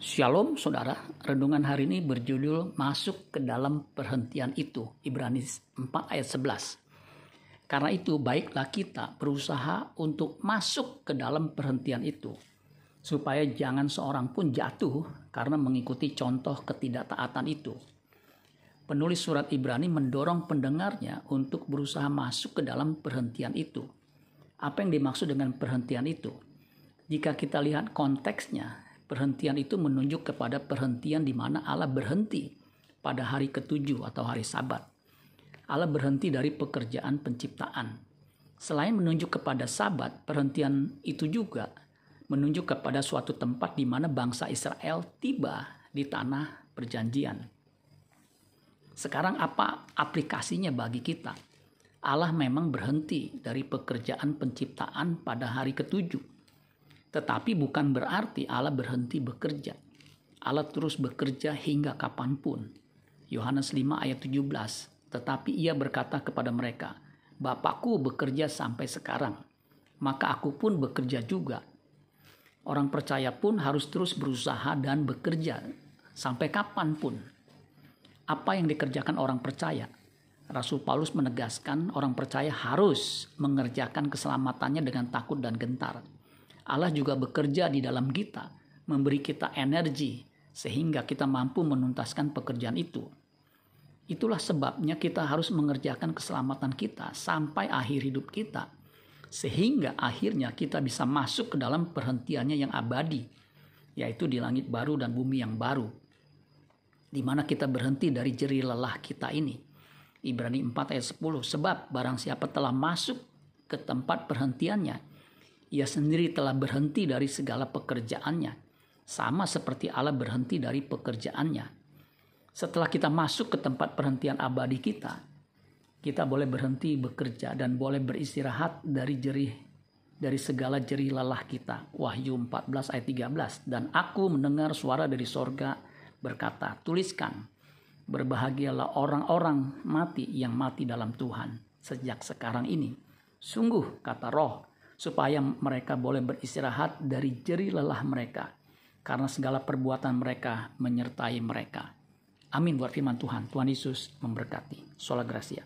Shalom saudara, renungan hari ini berjudul Masuk ke dalam perhentian itu, Ibrani 4 ayat 11. Karena itu baiklah kita berusaha untuk masuk ke dalam perhentian itu, supaya jangan seorang pun jatuh karena mengikuti contoh ketidaktaatan itu. Penulis surat Ibrani mendorong pendengarnya untuk berusaha masuk ke dalam perhentian itu. Apa yang dimaksud dengan perhentian itu? Jika kita lihat konteksnya, Perhentian itu menunjuk kepada perhentian di mana Allah berhenti pada hari ketujuh atau hari sabat. Allah berhenti dari pekerjaan penciptaan. Selain menunjuk kepada sabat, perhentian itu juga menunjuk kepada suatu tempat di mana bangsa Israel tiba di tanah perjanjian. Sekarang apa aplikasinya bagi kita? Allah memang berhenti dari pekerjaan penciptaan pada hari ketujuh tetapi bukan berarti Allah berhenti bekerja. Allah terus bekerja hingga kapan pun. Yohanes 5 ayat 17. Tetapi ia berkata kepada mereka, Bapakku bekerja sampai sekarang, maka aku pun bekerja juga. Orang percaya pun harus terus berusaha dan bekerja sampai kapan pun. Apa yang dikerjakan orang percaya? Rasul Paulus menegaskan orang percaya harus mengerjakan keselamatannya dengan takut dan gentar Allah juga bekerja di dalam kita, memberi kita energi sehingga kita mampu menuntaskan pekerjaan itu. Itulah sebabnya kita harus mengerjakan keselamatan kita sampai akhir hidup kita. Sehingga akhirnya kita bisa masuk ke dalam perhentiannya yang abadi, yaitu di langit baru dan bumi yang baru. Di mana kita berhenti dari jeri lelah kita ini. Ibrani 4 ayat 10. Sebab barang siapa telah masuk ke tempat perhentiannya, ia sendiri telah berhenti dari segala pekerjaannya, sama seperti Allah berhenti dari pekerjaannya. Setelah kita masuk ke tempat perhentian abadi kita, kita boleh berhenti bekerja dan boleh beristirahat dari jerih dari segala jerih lelah kita. Wahyu 14 ayat 13. Dan aku mendengar suara dari sorga berkata, tuliskan, berbahagialah orang-orang mati yang mati dalam Tuhan sejak sekarang ini. Sungguh, kata roh, supaya mereka boleh beristirahat dari jeri lelah mereka karena segala perbuatan mereka menyertai mereka. Amin buat firman Tuhan. Tuhan Yesus memberkati. Sola Gracia.